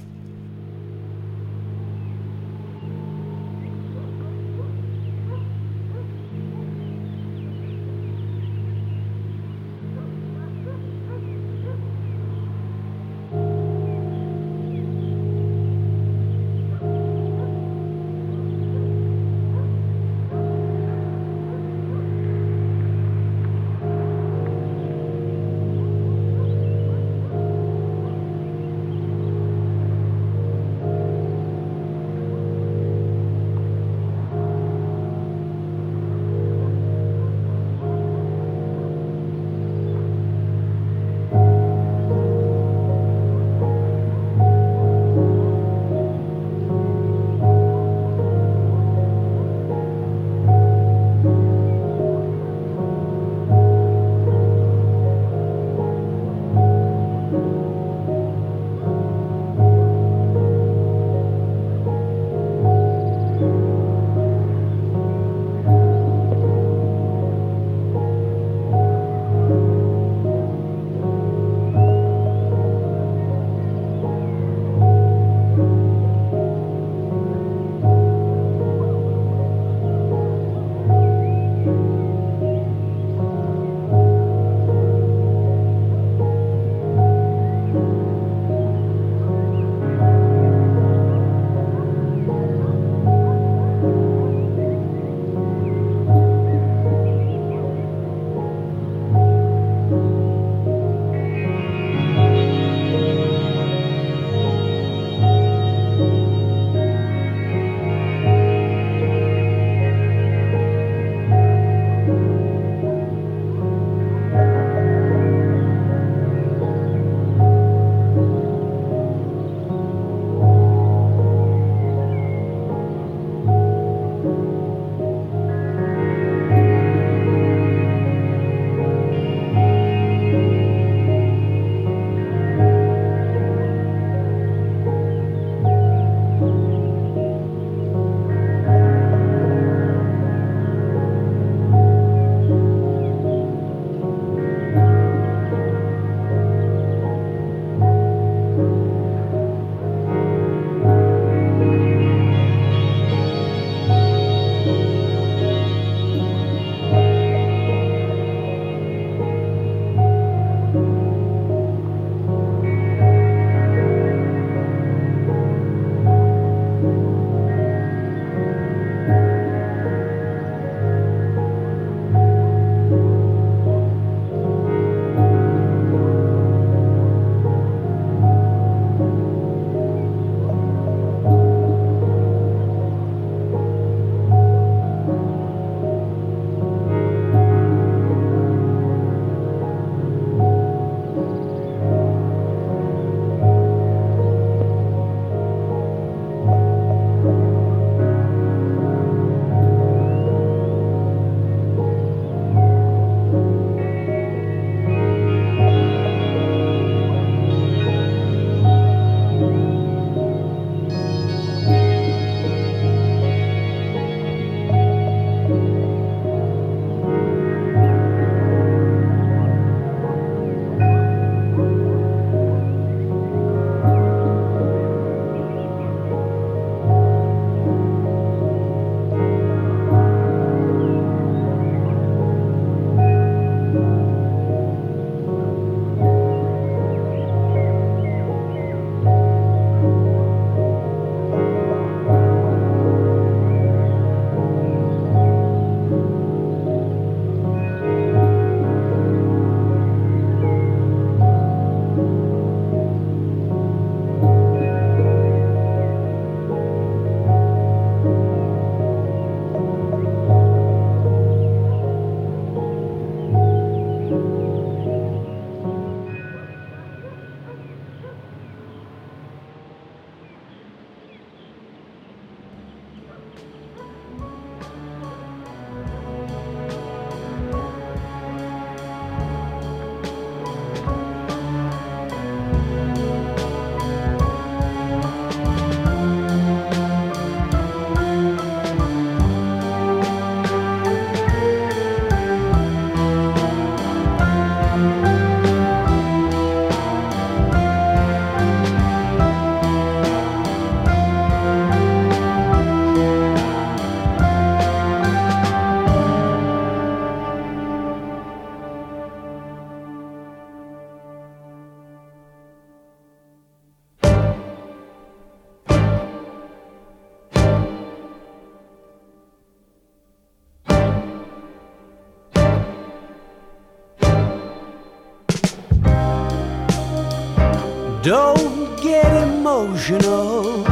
Don't get emotional,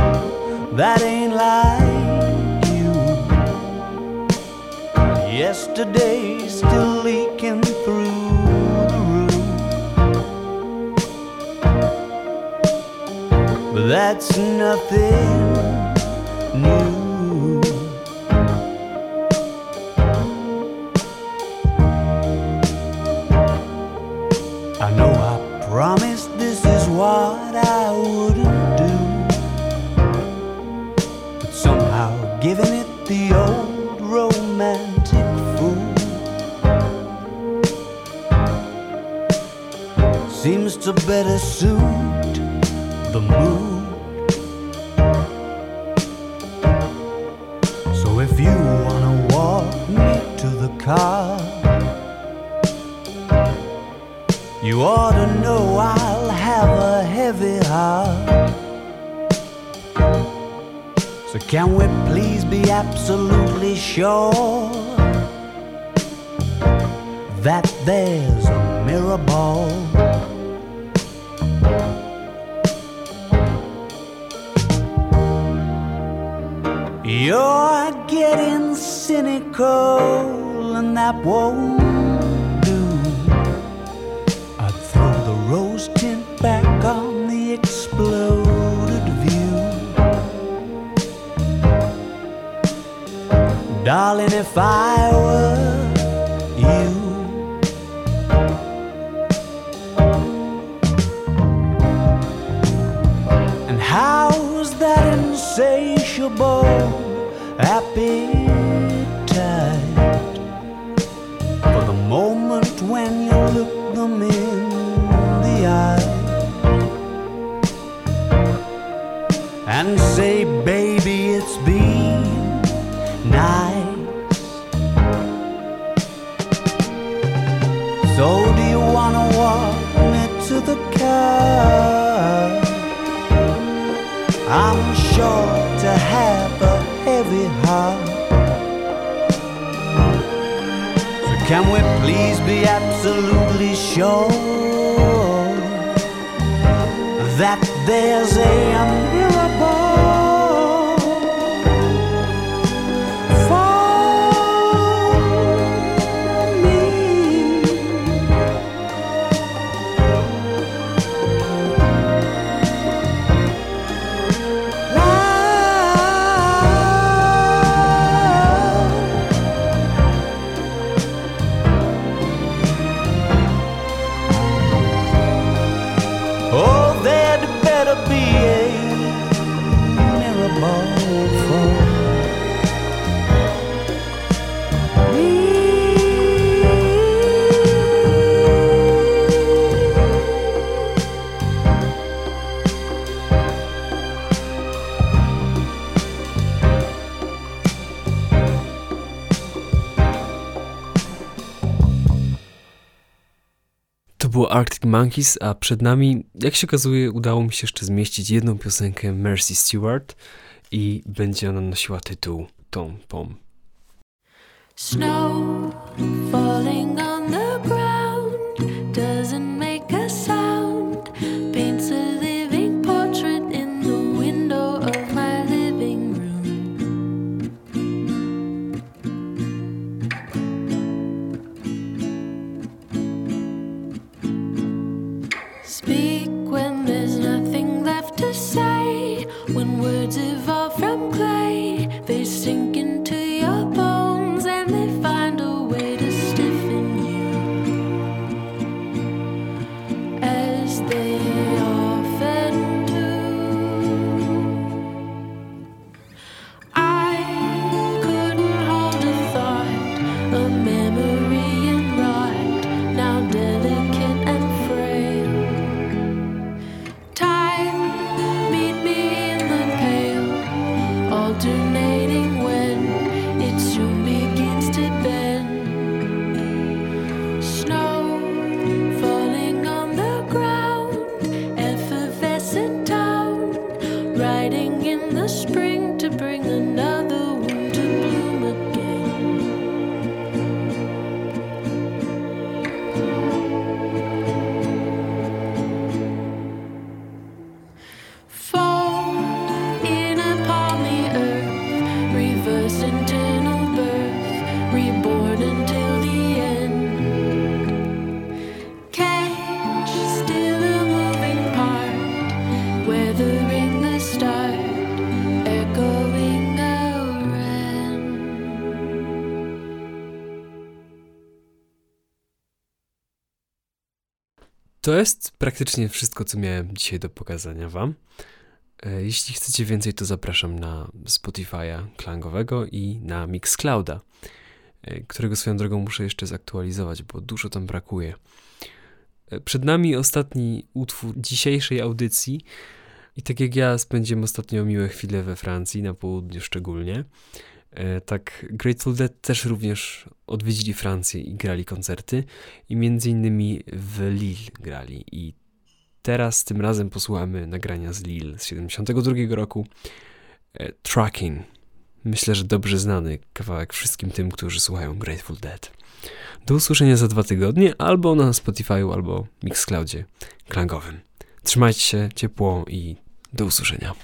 that ain't like you. Yesterday's still leaking through the roof. But that's nothing new. To better suit the mood. So if you wanna walk me to the car, you ought to know I'll have a heavy heart. So can we please be absolutely sure that there's a mirror ball? You're getting cynical, and that won't do. I'd throw the rose tint back on the exploded view. Darling, if I were you, and how's that insatiable happy. Be absolutely sure that there's a mirror Monkeys, a przed nami, jak się okazuje, udało mi się jeszcze zmieścić jedną piosenkę Mercy Stewart i będzie ona nosiła tytuł Tom Pom. Snow falling on the ground to jest praktycznie wszystko, co miałem dzisiaj do pokazania Wam. E, jeśli chcecie więcej, to zapraszam na Spotify'a klangowego i na Mixclouda, e, którego swoją drogą muszę jeszcze zaktualizować, bo dużo tam brakuje. E, przed nami ostatni utwór dzisiejszej audycji. I tak jak ja spędziłem ostatnio miłe chwile we Francji, na południu szczególnie, E, tak, Grateful Dead też również odwiedzili Francję i grali koncerty i między innymi w Lille grali i teraz tym razem posłuchamy nagrania z Lille z 72 roku e, Tracking. Myślę, że dobrze znany kawałek wszystkim tym, którzy słuchają Grateful Dead. Do usłyszenia za dwa tygodnie albo na Spotify'u, albo Mixcloudzie klangowym. Trzymajcie się ciepło i do usłyszenia.